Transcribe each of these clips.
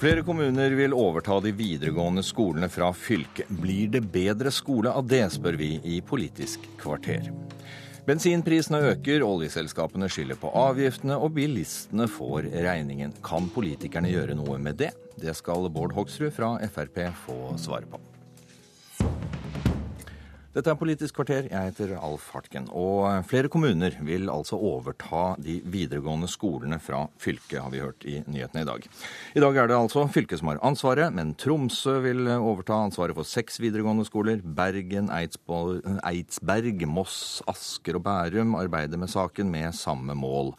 Flere kommuner vil overta de videregående skolene fra fylket. Blir det bedre skole av det, spør vi i Politisk kvarter. Bensinprisene øker, oljeselskapene skylder på avgiftene, og bilistene får regningen. Kan politikerne gjøre noe med det? Det skal Bård Hoksrud fra Frp få svare på. Dette er Politisk kvarter. Jeg heter Alf Hartken. Og flere kommuner vil altså overta de videregående skolene fra fylket, har vi hørt i nyhetene i dag. I dag er det altså fylket som har ansvaret, men Tromsø vil overta ansvaret for seks videregående skoler. Bergen, Eidsberg, Moss, Asker og Bærum arbeider med saken med samme mål.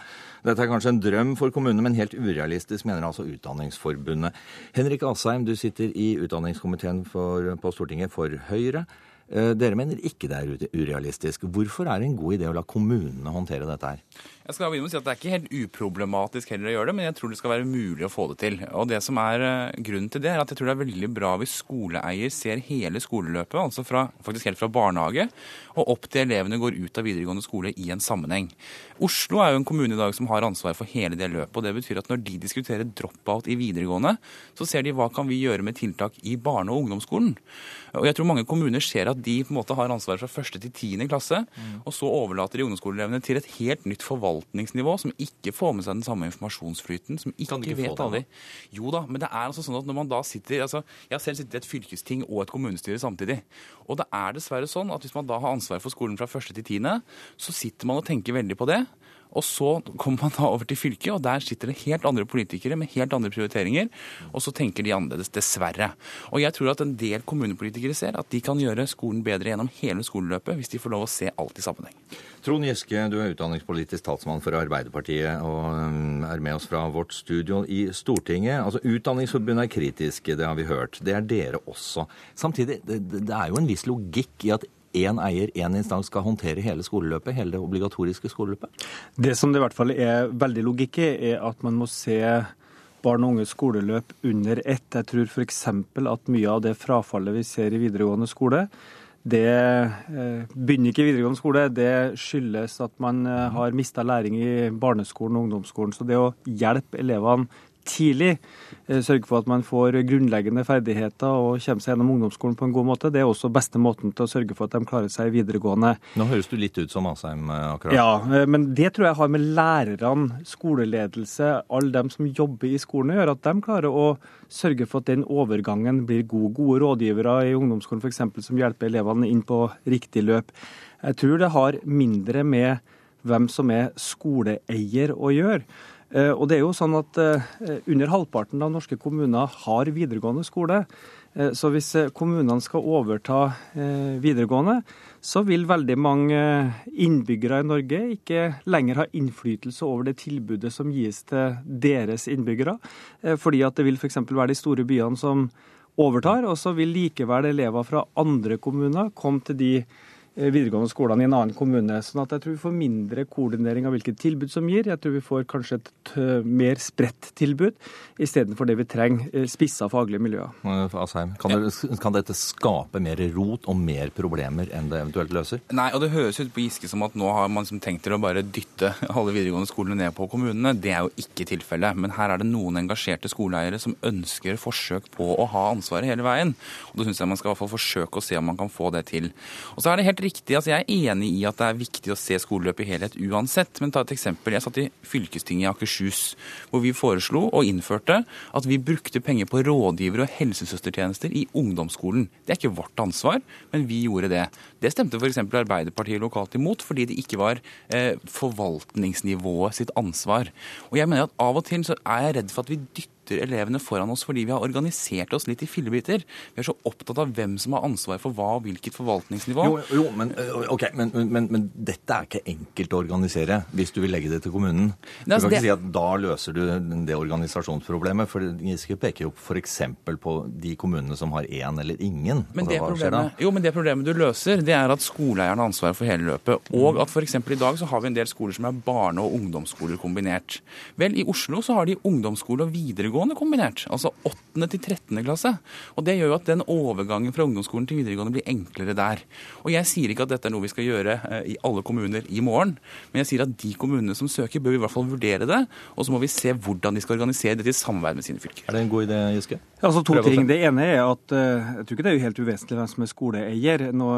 Dette er kanskje en drøm for kommunene, men helt urealistisk, mener altså Utdanningsforbundet. Henrik Asheim, du sitter i utdanningskomiteen for, på Stortinget for Høyre. Eh, dere mener ikke det er urealistisk. Hvorfor er det en god idé å la kommunene håndtere dette her? Jeg skal begynne med å si at Det er ikke helt uproblematisk heller å gjøre det, men jeg tror det skal være mulig å få det til. Og det som er eh, Grunnen til det er at jeg tror det er veldig bra hvis skoleeier ser hele skoleløpet, altså fra, faktisk helt fra barnehage og opp til elevene går ut av videregående skole i en sammenheng. Oslo er jo en kommune i dag som har ansvar for hele det løpet. og Det betyr at når de diskuterer drop-out i videregående, så ser de hva kan vi gjøre med tiltak i barne- og ungdomsskolen. Og jeg tror mange kommuner ser at de på en måte har ansvaret fra første til tiende klasse, mm. og så overlater de ungdomsskoleelevene til et helt nytt forvaltningsnivå som ikke får med seg den samme informasjonsflyten, som ikke, ikke vet alle. Jo da, men det er altså sånn at når man da sitter altså, Jeg har selv sittet i et fylkesting og et kommunestyre samtidig. Og det er dessverre sånn at hvis man da har ansvaret for skolen fra første til tiende, så sitter man og tenker veldig på det. Og så kommer man da over til fylket, og der sitter det helt andre politikere med helt andre prioriteringer. Og så tenker de annerledes, dessverre. Og jeg tror at en del kommunepolitikere ser at de kan gjøre skolen bedre gjennom hele skoleløpet hvis de får lov å se alt i sammenheng. Trond Giske, du er utdanningspolitisk talsmann for Arbeiderpartiet og um, er med oss fra vårt studio i Stortinget. Altså, Utdanningsforbundet er kritiske, det har vi hørt. Det er dere også. Samtidig, det er jo en viss logikk i at én eier, én instans skal håndtere hele skoleløpet, hele det obligatoriske skoleløpet? Det som det i hvert fall er veldig logikk i, er at man må se barn og unges skoleløp under ett. Jeg tror f.eks. at mye av det frafallet vi ser i videregående skole, det eh, begynner ikke i videregående skole. Det skyldes at man eh, har mista læring i barneskolen og ungdomsskolen. Så det å hjelpe elevene tidlig. Eh, sørge for at man får grunnleggende ferdigheter og kommer seg gjennom ungdomsskolen på en god måte. Det er også beste måten til å sørge for at de klarer seg videregående. Nå høres du litt ut som Asheim eh, akkurat. Ja, eh, men det tror jeg har med lærerne, skoleledelse, alle dem som jobber i skolen å gjøre. At de klarer å sørge for at den overgangen blir god. Gode rådgivere i ungdomsskolen f.eks. som hjelper elevene inn på riktig løp. Jeg tror det har mindre med hvem som er skoleeier å gjøre. Eh, og det er jo sånn at eh, Under halvparten av norske kommuner har videregående skole. Eh, så hvis kommunene skal overta videregående, så vil veldig mange innbyggere i Norge ikke lenger ha innflytelse over det tilbudet som gis til deres innbyggere. Fordi at det vil f.eks. være de store byene som overtar, og så vil likevel elever fra andre kommuner komme til de Eh, videregående skolene i en annen kommune. sånn at jeg tror vi får mindre koordinering av hvilket tilbud som gir. Jeg tror vi får kanskje et mer spredt tilbud, istedenfor det vi trenger, eh, spissa faglige miljøer. Asheim, kan, det, kan, dette skape mer rot og mer problemer enn det eventuelt løser? Nei, og det høres ut på Giske som at nå har man tenkt til å bare dytte alle videregående skolene ned på kommunene. Det er jo ikke tilfellet. Men her er det noen engasjerte skoleeiere som ønsker forsøk på å ha ansvaret hele veien. Og da syns jeg man skal i hvert fall forsøke å se om man kan få det til. Og så er det helt riktig. altså Jeg er enig i at det er viktig å se skoleløpet i helhet uansett. Men ta et eksempel. Jeg satt i fylkestinget i Akershus, hvor vi foreslo og innførte at vi brukte penger på rådgivere og helsesøstertjenester i ungdomsskolen. Det er ikke vårt ansvar, men vi gjorde det. Det stemte f.eks. Arbeiderpartiet lokalt imot, fordi det ikke var eh, forvaltningsnivået sitt ansvar. Og jeg mener at av og til så er jeg redd for at vi dytter dytter elevene foran oss fordi vi har organisert oss litt i fillebiter. Vi er så opptatt av hvem som har ansvar for hva og hvilket forvaltningsnivå. Jo, jo men, okay, men, men, men, dette er ikke enkelt å organisere hvis du vil legge det til kommunen. Du altså, kan ikke det... si at da løser du det organisasjonsproblemet. for Giske peker jo f.eks. på de kommunene som har én eller ingen. Men det, problemet, jo, men det problemet du løser, det er at skoleeieren har ansvaret for hele løpet. Og at f.eks. i dag så har vi en del skoler som er barne- og ungdomsskoler kombinert. Vel, i Oslo så har de ungdomsskole og videregående videregående kombinert. Altså 8. til 13. klasse. Og det gjør jo at den overgangen fra ungdomsskolen til videregående blir enklere der. Og jeg sier ikke at dette er noe vi skal gjøre eh, i alle kommuner i morgen, men jeg sier at de kommunene som søker, bør i hvert fall vurdere det. Og så må vi se hvordan de skal organisere det i samarbeid med sine fylker. Er det en god idé, Giske? Ja, altså to ting. Det ene er at uh, jeg tror ikke det er helt uvesentlig hvem som er skoleeier. Nå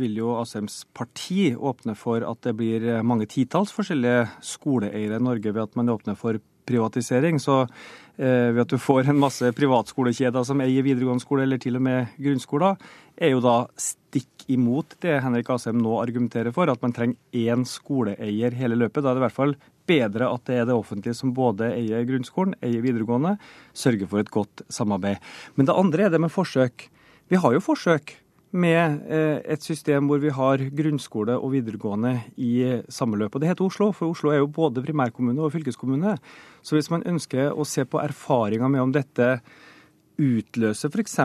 vil jo Ashems parti åpne for at det blir mange titalls forskjellige skoleeiere i Norge ved at man åpner for privatisering. Så eh, ved at du får en masse privatskolekjeder som eier videregående skole, eller til og med grunnskoler, er jo da stikk imot det Henrik Asheim nå argumenterer for, at man trenger én skoleeier hele løpet. Da er det i hvert fall bedre at det er det offentlige som både eier grunnskolen, eier videregående, sørger for et godt samarbeid. Men det andre er det med forsøk. Vi har jo forsøk med eh, et system hvor vi har grunnskole og videregående i samme løp. Og Det heter Oslo, for Oslo er jo både primærkommune og fylkeskommune. Så hvis man ønsker å se på erfaringer med om dette utløser f.eks.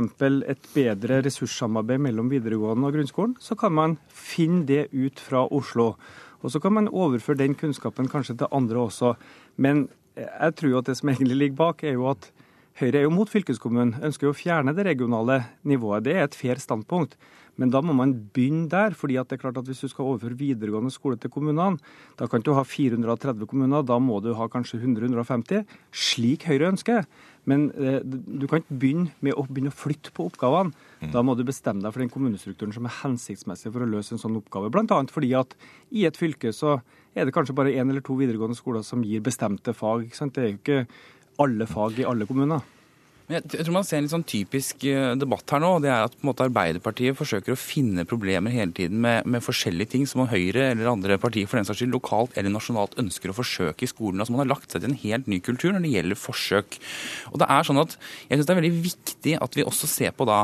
et bedre ressurssamarbeid mellom videregående og grunnskolen, så kan man finne det ut fra Oslo. Og så kan man overføre den kunnskapen kanskje til andre også. Men jeg tror jo at det som egentlig ligger bak, er jo at Høyre er jo mot fylkeskommunen, ønsker jo å fjerne det regionale nivået. Det er et fair standpunkt. Men da må man begynne der. fordi at det er klart at hvis du skal overføre videregående skole til kommunene, da kan du ha 430 kommuner, da må du ha kanskje 100-150, slik Høyre ønsker. Men eh, du kan ikke begynne med å begynne å flytte på oppgavene. Mm. Da må du bestemme deg for den kommunestrukturen som er hensiktsmessig for å løse en sånn oppgave. Bl.a. fordi at i et fylke så er det kanskje bare én eller to videregående skoler som gir bestemte fag. Ikke sant? Det er jo ikke alle fag i alle kommuner. Jeg tror man ser en litt sånn typisk eh, debatt her nå. det er at måte Arbeiderpartiet forsøker å finne problemer hele tiden med, med forskjellige ting som Høyre eller andre partier for den saks skyld lokalt eller nasjonalt ønsker å forsøke i skolen. Altså Man har lagt seg til en helt ny kultur når det gjelder forsøk. Og det er sånn at Jeg syns det er veldig viktig at vi også ser på da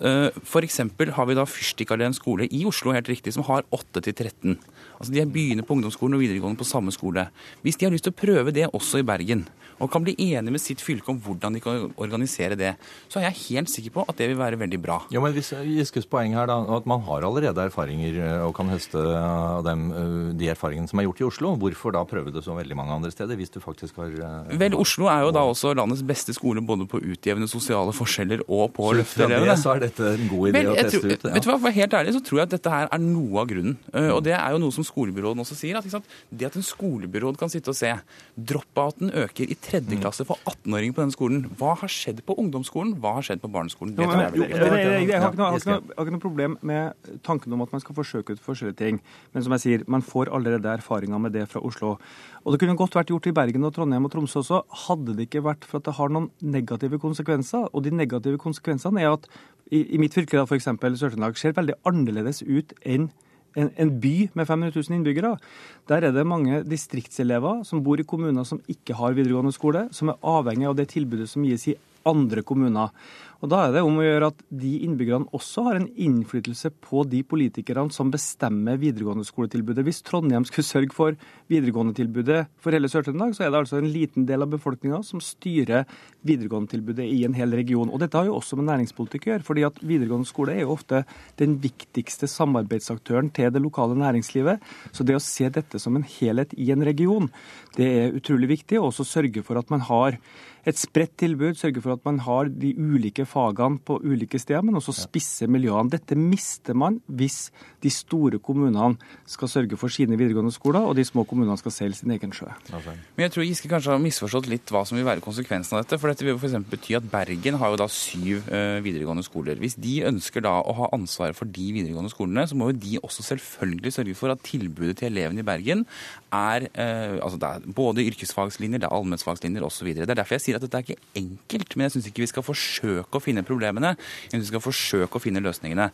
eh, F.eks. har vi da Fyrstikkalleen skole i Oslo helt riktig, som har 8 til 13. Altså De begynner på ungdomsskolen og videregående på samme skole. Hvis de har lyst til å prøve det også i Bergen, og kan bli enige med sitt fylke om hvordan de kan organisere det, så er jeg helt sikker på at det vil være veldig bra. Ja, men hvis Giskes poeng her da, at man har allerede erfaringer eh, og kan høste av dem, eh, de erfaringene som er gjort i Oslo, hvorfor da prøve det så veldig mange andre steder, hvis du faktisk har eh, Vel, Oslo er jo da også landets beste skole både på å utjevne sosiale forskjeller og på å løfte elevene. Så er dette en god idé Vel, å teste tror, ut. Ja. Vet du hva, for helt ærlig så tror jeg at dette her er noe av grunnen. Og det er jo noe som skolebyråden også sier. At, det at en skolebyråd kan sitte og se drop-outen øker i tredje mm. klasse for 18-åringer på denne skolen. Hva har skjedd på ungdomsskolen? Hva har skjedd på barneskolen? Det tror jeg jeg, jeg, Jeg har ikke, noe, noe problem med tanken om at man skal forsøke ut forskjellige ting. Men som jeg sier, man får allerede erfaringer med det fra Oslo. Og det kunne godt vært gjort i Bergen og Trondheim og Tromsø også, hadde det ikke vært for at det har noen negative konsekvenser. Og de negative konsekvensene er at i, i mitt fylke, f.eks. Sør-Trøndelag, ser veldig annerledes ut enn en, en, by med 500 000 innbyggere. Der er det mange distriktselever som bor i kommuner som ikke har videregående skole, som er avhengig av det tilbudet som gis i andre kommuner. Og Da er det om å gjøre at de innbyggerne også har en innflytelse på de politikerne som bestemmer videregående skoletilbudet. Hvis Trondheim skulle sørge for videregående-tilbudet for hele Sør-Trøndelag, så er det altså en liten del av befolkninga som styrer videregående-tilbudet i en hel region. Og Dette har jo også med næringspolitikk å gjøre, fordi at videregående skole er jo ofte den viktigste samarbeidsaktøren til det lokale næringslivet. Så det å se dette som en helhet i en region, det er utrolig viktig. Og også sørge for at man har et spredt tilbud, sørge for at man har de ulike fagene på ulike steder, men også spisse miljøene. Dette mister man hvis de store kommunene skal sørge for sine videregående skoler, og de små kommunene skal seile sin egen sjø. Men jeg tror Giske kanskje har misforstått litt hva som vil være konsekvensen av dette. For dette vil f.eks. bety at Bergen har jo da syv uh, videregående skoler. Hvis de ønsker da å ha ansvaret for de videregående skolene, så må jo de også selvfølgelig sørge for at tilbudet til elevene i Bergen er, uh, altså det er både yrkesfagslinjer, det er allmennfagslinjer osv. Det er derfor jeg sier at dette er ikke enkelt, men jeg syns ikke vi skal forsøke å finne problemene. Jeg synes vi skal forsøke å finne løsningene.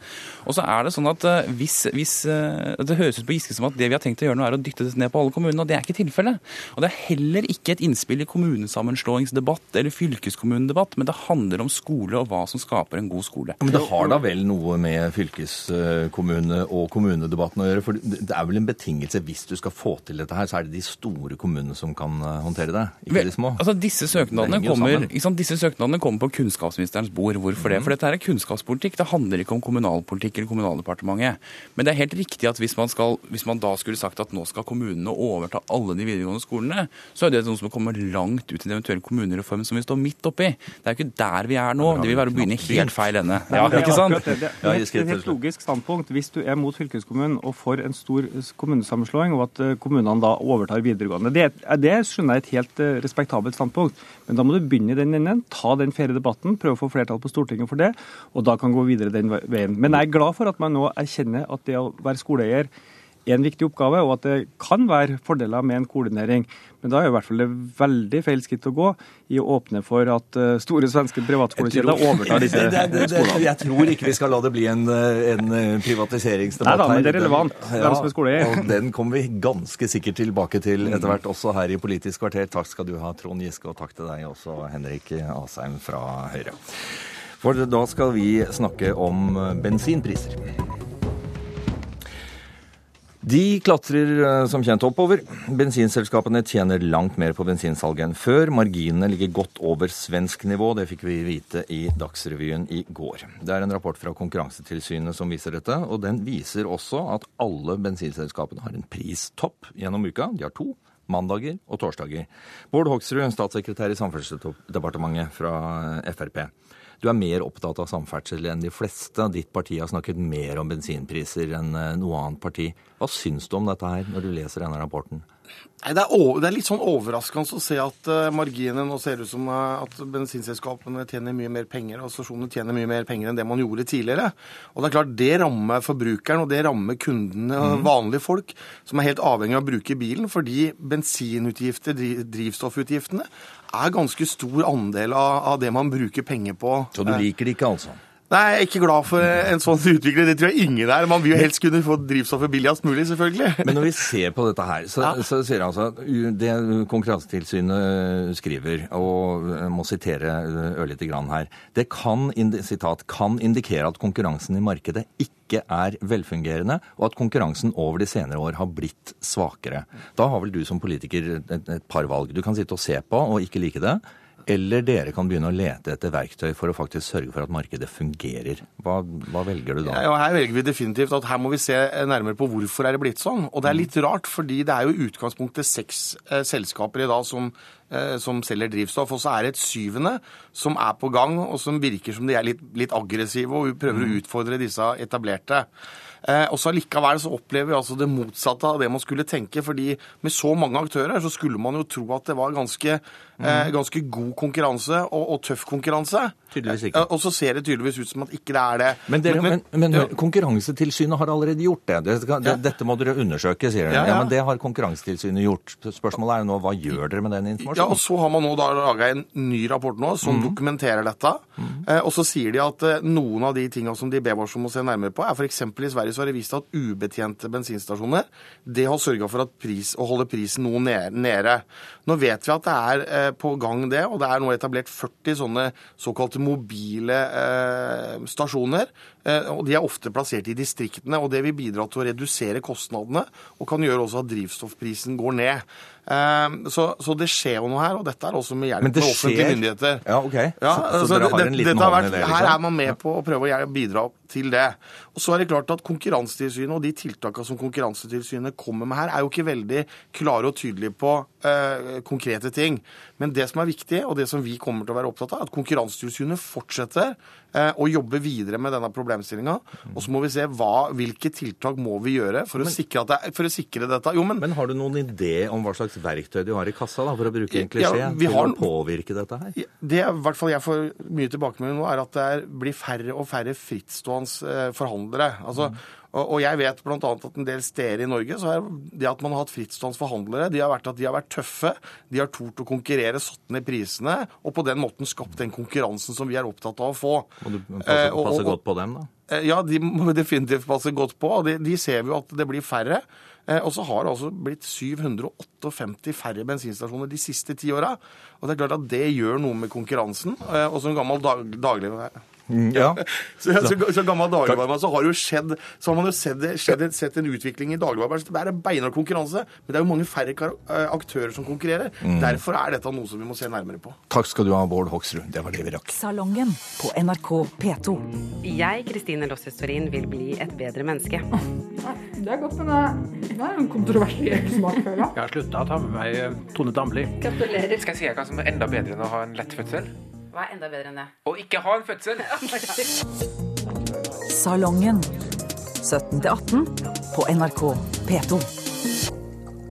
Og så er det sånn at uh, hvis, hvis uh, Det høres ut på Giske som at det vi har tenkt å gjøre nå, er å dytte dette ned på alle kommunene, og det er ikke tilfellet. Og det er heller ikke et innspill i kommunesammenslåingsdebatt eller fylkeskommunedebatt, men det handler om skole og hva som skaper en god skole. Men det har da vel noe med fylkeskommune- og kommunedebatten å gjøre? For det er vel en betingelse hvis du skal få til dette her, så er det de store kommunene som kan eh, håndtere det, ikke de små? Altså Disse søknadene søknadene kommer, ikke sant, disse søknadene kommer på kunnskapsministerens bord. Hvorfor mm. det? For dette er kunnskapspolitikk. Det handler ikke om kommunalpolitikk eller Kommunaldepartementet. Men det er helt riktig at hvis man, skal, hvis man da skulle sagt at nå skal kommunene overta alle de videregående skolene, så er det noe som kommer langt ut i den eventuelle kommunereformen som vi står midt oppi. Det er jo ikke der vi er nå. Det vil være å begynne helt feil ende. Ja, ikke sant? det. Det er et, helt logisk standpunkt. Hvis du er mot fylkeskommunen og for en stor kommunesammenslåing, og at eh, kommunene da overtar videregående. Det, er- det skjønner jeg er et helt eh, respektabelt standpunkt. Men da må du begynne i den enden, ta den faire debatten, prøve å få flertall på Stortinget for det, og da kan gå videre den veien. Men jeg er glad for at man nå erkjenner at det å være skoleeier er en viktig oppgave, og at det kan være fordeler med en koordinering. Men da er i hvert fall det veldig feil skritt å gå i å åpne for at eh, store svenske privatskolekjeder overtar disse skolene. Jeg tror ikke vi skal la det bli en, eh, en eh, privatiseringsdebatt Nei da, men det er relevant, Den- hvem som er. Og den kommer vi ganske sikkert tilbake til etter hvert, også her i Politisk kvarter. Takk skal du ha, Trond Giske, og takk til deg også, Henrik Asheim fra Høyre. For da skal vi snakke om bensinpriser. De klatrer eh, som kjent oppover. Bensinselskapene tjener langt mer på bensinsalget enn før. Marginene ligger godt over svensk nivå, det fikk vi vite i Dagsrevyen i går. Det er en rapport fra Konkurransetilsynet som viser dette, og den viser også at alle bensinselskapene har en pristopp gjennom uka. De har to. Mandager og torsdager. Bård Hoksrud, statssekretær i Samferdselsdepartementet fra Frp. Du er mer opptatt av samferdsel enn de fleste. Ditt parti har snakket mer om bensinpriser enn eh, noe annet parti. Hva syns du om dette her, når du leser denne rapporten? Nei, det, er, over, det er litt sånn overraskende å se at uh, marginene nå ser ut som uh, at bensinselskapene tjener mye mer penger, og stasjonene tjener mye mer penger enn det man gjorde tidligere. Og det er klart, det rammer forbrukeren, og det rammer kundene, mm. vanlige folk, som er helt avhengig av å bruke bilen, fordi bensinutgifter, drivstoffutgiftene, er ganske stor andel av, av det man bruker penger på. Så du liker det ikke, altså? Nei, jeg er ikke glad for en sånn utvikling. Det tror jeg ingen er. Man vil jo helst kunne få drivstoffet billigst mulig, selvfølgelig. Men når vi ser på dette her, så, så sier altså det Konkurransetilsynet skriver, og jeg må sitere ørlite grann her, det kan, sitat, kan indikere at konkurransen i markedet ikke er velfungerende, og at konkurransen over de senere år har blitt svakere. Da har vel du som politiker et, et par valg. Du kan sitte og se på og ikke like det. Eller dere kan begynne å lete etter verktøy for å faktisk sørge for at markedet fungerer. Hva, hva velger du da? Ja, her velger vi definitivt at her må vi se nærmere på hvorfor er det blitt sånn. Og det er litt rart, fordi det er jo i utgangspunktet seks eh, selskaper i dag som, eh, som selger drivstoff. Og så er det et syvende som er på gang, og som virker som de er litt, litt aggressive og prøver å utfordre disse etablerte. Eh, og så Likevel så opplever vi altså det motsatte av det man skulle tenke. fordi med så mange aktører så skulle man jo tro at det var ganske, eh, ganske god konkurranse og, og tøff konkurranse. Tydeligvis ikke. Eh, og så ser det tydeligvis ut som at ikke det er det. Men, dere, men, men, men Konkurransetilsynet har allerede gjort det. det, skal, det Ja. dette må dere undersøke, sier de. Ja, Ja, ja. Men det har Konkurransetilsynet gjort. Spørsmålet er jo nå hva gjør dere med den informasjonen? Ja, og så har man nå da laga en ny rapport nå som mm. dokumenterer dette. Eh, og så sier de at eh, noen av de tinga som de ber oss om å se nærmere på, er f.eks. i Sverige så har det vist at ubetjente bensinstasjoner det har sørga for at pris, å holde prisen noe nede. Nå vet vi at det er eh, på gang det, og det er nå etablert 40 sånne såkalte mobile eh, stasjoner. Eh, og De er ofte plassert i distriktene, og det vil bidra til å redusere kostnadene og kan gjøre også at drivstoffprisen går ned. Eh, så, så det skjer jo noe her, og dette er også med hjelp fra offentlige myndigheter. Ja, ok. Ja, Så- så altså, dere har en liten hånd i det? det, Her liksom? er man med på å prøve å bidra til det. Og så er det klart at Konkurransetilsynet og de tiltakene som Konkurransetilsynet kommer med her, er jo ikke veldig klare og tydelige på eh, konkrete ting. Men det som er viktig, og det som vi kommer til å være opptatt av, er at Konkurransetilsynet fortsetter eh, å jobbe videre med denne problemstillinga. Og så må vi se hva, hvilke tiltak må vi gjøre for å, sikre, at det, for å sikre dette. Jo, men Men har du noen idé om hva slags verktøy du har i kassa, da, for å bruke en klisjé, ja, til har- å påvirke dette her? Det i hvert fall jeg får mye tilbakemelding nå, er at det er, blir færre og færre frittstående eh, forhandlere. Altså, og, og jeg vet bl.a. at en del steder i Norge så er det at man har hatt frittstående forhandlere, de har vært at de har vært tøffe, de har tort å konkurrere, satt ned prisene, og på den måten skapt den konkurransen som vi er opptatt av å få. Må du passe, Eh, og- passe og- godt på dem, da? Eh, Ja, de må definitivt passe godt på. og De, de ser vi jo at det blir færre. Eh, Og så har det altså blitt 758 færre bensinstasjoner de siste ti åra. Og det er klart at det gjør noe med konkurransen. Eh, Og som gammel dag, daglig Ja. Så, så, så gammel dagligvaremann, så har jo skjedd så har man jo sett, skjedd, sett en utvikling i dagligvarebransjen. Det er beinhard konkurranse, men det er jo mange færre eh, aktører som konkurrerer. Derfor er dette noe som vi må se nærmere på. Takk skal du ha, Bård Hoksrud. Det var det vi rakk. Salongen på NRK P2. Jeg, Kristine Lossius vil bli et bedre menneske. Det er godt, men det det er en kontroversiell smak, føler jeg. Jeg har slutta å ta med meg eh, Tone Damli. Gratulerer. Skal jeg si hva som er enda bedre enn å ha en lett fødsel? Hva er enda bedre enn det? Å ikke ha en fødsel! Salongen 17-18 på NRK P2.